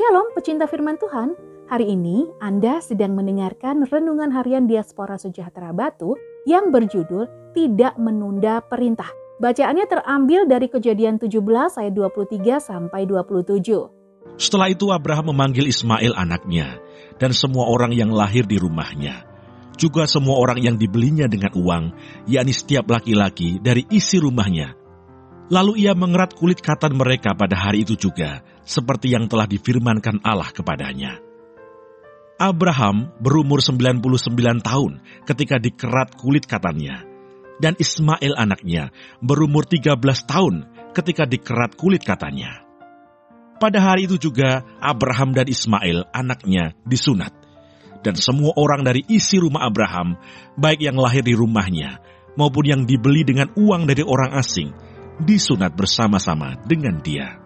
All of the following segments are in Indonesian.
Shalom pecinta firman Tuhan, hari ini Anda sedang mendengarkan Renungan Harian Diaspora Sejahtera Batu yang berjudul Tidak Menunda Perintah. Bacaannya terambil dari kejadian 17 ayat 23 sampai 27. Setelah itu Abraham memanggil Ismail anaknya dan semua orang yang lahir di rumahnya. Juga semua orang yang dibelinya dengan uang, yakni setiap laki-laki dari isi rumahnya Lalu ia mengerat kulit katan mereka pada hari itu juga, seperti yang telah difirmankan Allah kepadanya. Abraham berumur 99 tahun ketika dikerat kulit katannya, dan Ismail anaknya berumur 13 tahun ketika dikerat kulit katanya. Pada hari itu juga Abraham dan Ismail anaknya disunat, dan semua orang dari isi rumah Abraham, baik yang lahir di rumahnya maupun yang dibeli dengan uang dari orang asing, disunat bersama-sama dengan dia.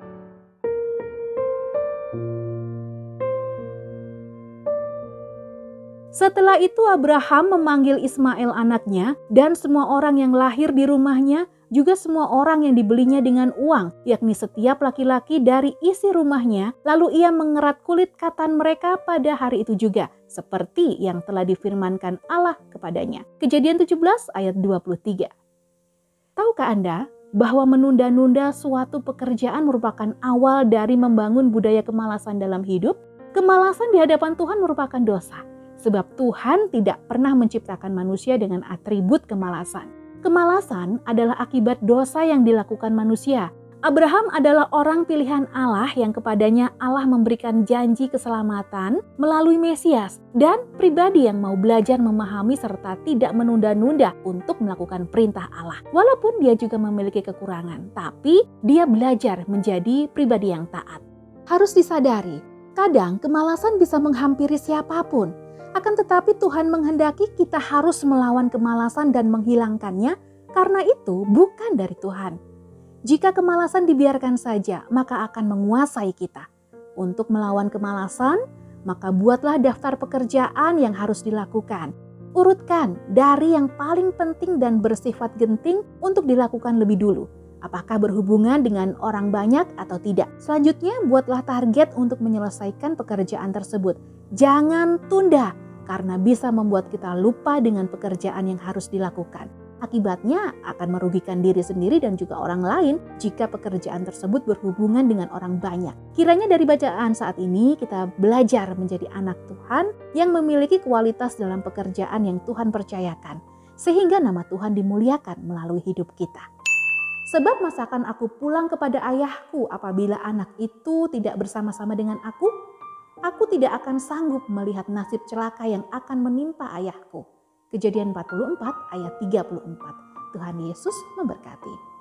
Setelah itu Abraham memanggil Ismail anaknya dan semua orang yang lahir di rumahnya juga semua orang yang dibelinya dengan uang, yakni setiap laki-laki dari isi rumahnya, lalu ia mengerat kulit katan mereka pada hari itu juga, seperti yang telah difirmankan Allah kepadanya. Kejadian 17 ayat 23. Tahukah Anda bahwa menunda-nunda suatu pekerjaan merupakan awal dari membangun budaya kemalasan dalam hidup, kemalasan di hadapan Tuhan merupakan dosa. Sebab Tuhan tidak pernah menciptakan manusia dengan atribut kemalasan. Kemalasan adalah akibat dosa yang dilakukan manusia, Abraham adalah orang pilihan Allah yang kepadanya Allah memberikan janji keselamatan melalui Mesias dan pribadi yang mau belajar memahami serta tidak menunda-nunda untuk melakukan perintah Allah. Walaupun dia juga memiliki kekurangan, tapi dia belajar menjadi pribadi yang taat. Harus disadari, kadang kemalasan bisa menghampiri siapa pun. Akan tetapi Tuhan menghendaki kita harus melawan kemalasan dan menghilangkannya karena itu bukan dari Tuhan. Jika kemalasan dibiarkan saja, maka akan menguasai kita. Untuk melawan kemalasan, maka buatlah daftar pekerjaan yang harus dilakukan. Urutkan dari yang paling penting dan bersifat genting untuk dilakukan lebih dulu. Apakah berhubungan dengan orang banyak atau tidak? Selanjutnya, buatlah target untuk menyelesaikan pekerjaan tersebut. Jangan tunda, karena bisa membuat kita lupa dengan pekerjaan yang harus dilakukan. Akibatnya akan merugikan diri sendiri dan juga orang lain jika pekerjaan tersebut berhubungan dengan orang banyak. Kiranya dari bacaan saat ini kita belajar menjadi anak Tuhan yang memiliki kualitas dalam pekerjaan yang Tuhan percayakan, sehingga nama Tuhan dimuliakan melalui hidup kita. Sebab masakan aku pulang kepada ayahku apabila anak itu tidak bersama-sama dengan aku, aku tidak akan sanggup melihat nasib celaka yang akan menimpa ayahku. Kejadian 44 ayat 34. Tuhan Yesus memberkati.